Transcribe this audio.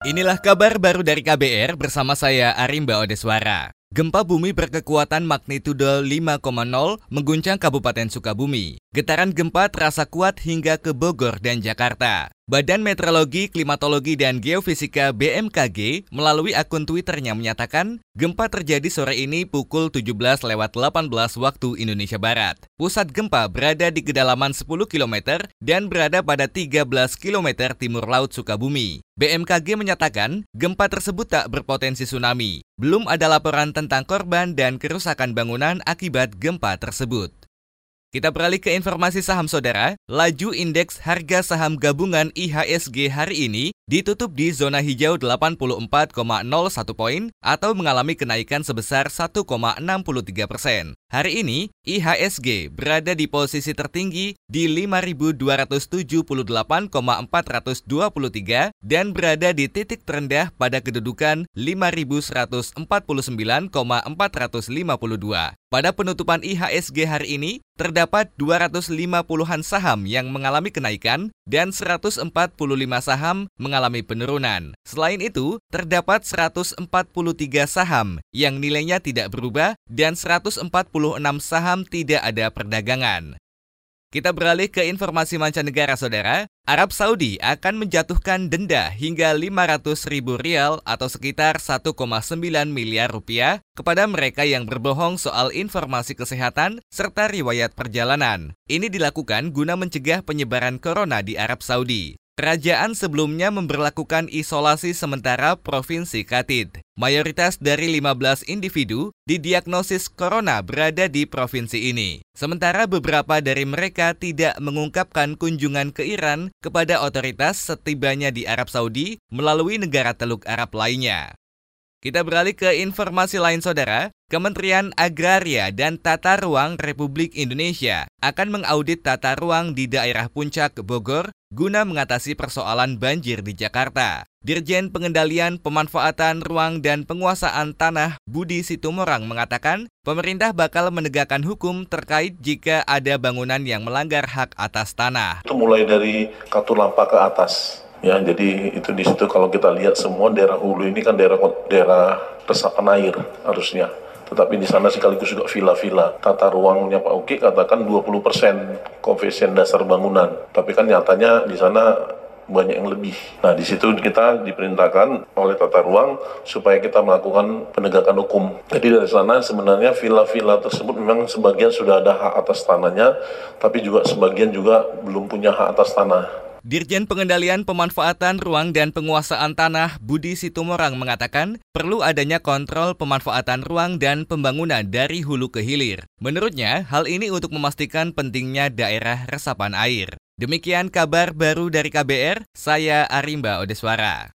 Inilah kabar baru dari KBR bersama saya Arimba Odeswara. Gempa bumi berkekuatan magnitudo 5,0 mengguncang Kabupaten Sukabumi. Getaran gempa terasa kuat hingga ke Bogor dan Jakarta. Badan Meteorologi, Klimatologi, dan Geofisika BMKG melalui akun Twitternya menyatakan gempa terjadi sore ini pukul 17 lewat 18 waktu Indonesia Barat. Pusat gempa berada di kedalaman 10 km dan berada pada 13 km timur laut Sukabumi. BMKG menyatakan gempa tersebut tak berpotensi tsunami. Belum ada laporan tentang korban dan kerusakan bangunan akibat gempa tersebut. Kita beralih ke informasi saham saudara. Laju indeks harga saham gabungan IHSG hari ini ditutup di zona hijau 84,01 poin atau mengalami kenaikan sebesar 1,63 persen. Hari ini, IHSG berada di posisi tertinggi di 5.278,423 dan berada di titik terendah pada kedudukan 5.149,452. Pada penutupan IHSG hari ini, terdapat 250-an saham yang mengalami kenaikan dan 145 saham mengalami penurunan. Selain itu, terdapat 143 saham yang nilainya tidak berubah dan 140 saham tidak ada perdagangan. Kita beralih ke informasi mancanegara, saudara. Arab Saudi akan menjatuhkan denda hingga 500 ribu rial atau sekitar 1,9 miliar rupiah kepada mereka yang berbohong soal informasi kesehatan serta riwayat perjalanan. Ini dilakukan guna mencegah penyebaran corona di Arab Saudi. Kerajaan sebelumnya memperlakukan isolasi sementara Provinsi Katid. Mayoritas dari 15 individu didiagnosis corona berada di provinsi ini. Sementara beberapa dari mereka tidak mengungkapkan kunjungan ke Iran kepada otoritas setibanya di Arab Saudi melalui negara Teluk Arab lainnya. Kita beralih ke informasi lain saudara. Kementerian Agraria dan Tata Ruang Republik Indonesia akan mengaudit tata ruang di daerah Puncak Bogor guna mengatasi persoalan banjir di Jakarta. Dirjen Pengendalian Pemanfaatan Ruang dan Penguasaan Tanah Budi Situmorang mengatakan, pemerintah bakal menegakkan hukum terkait jika ada bangunan yang melanggar hak atas tanah. Itu mulai dari Katulampa ke atas. Ya, jadi itu di situ kalau kita lihat semua daerah hulu ini kan daerah daerah resapan air harusnya tetapi di sana sekaligus juga villa-villa. Tata ruangnya Pak Uki katakan 20% koefisien dasar bangunan. Tapi kan nyatanya di sana banyak yang lebih. Nah, di situ kita diperintahkan oleh tata ruang supaya kita melakukan penegakan hukum. Jadi dari sana sebenarnya villa-villa tersebut memang sebagian sudah ada hak atas tanahnya, tapi juga sebagian juga belum punya hak atas tanah. Dirjen Pengendalian Pemanfaatan Ruang dan Penguasaan Tanah Budi Situmorang mengatakan perlu adanya kontrol pemanfaatan ruang dan pembangunan dari hulu ke hilir. Menurutnya, hal ini untuk memastikan pentingnya daerah resapan air. Demikian kabar baru dari KBR, saya Arimba Odeswara.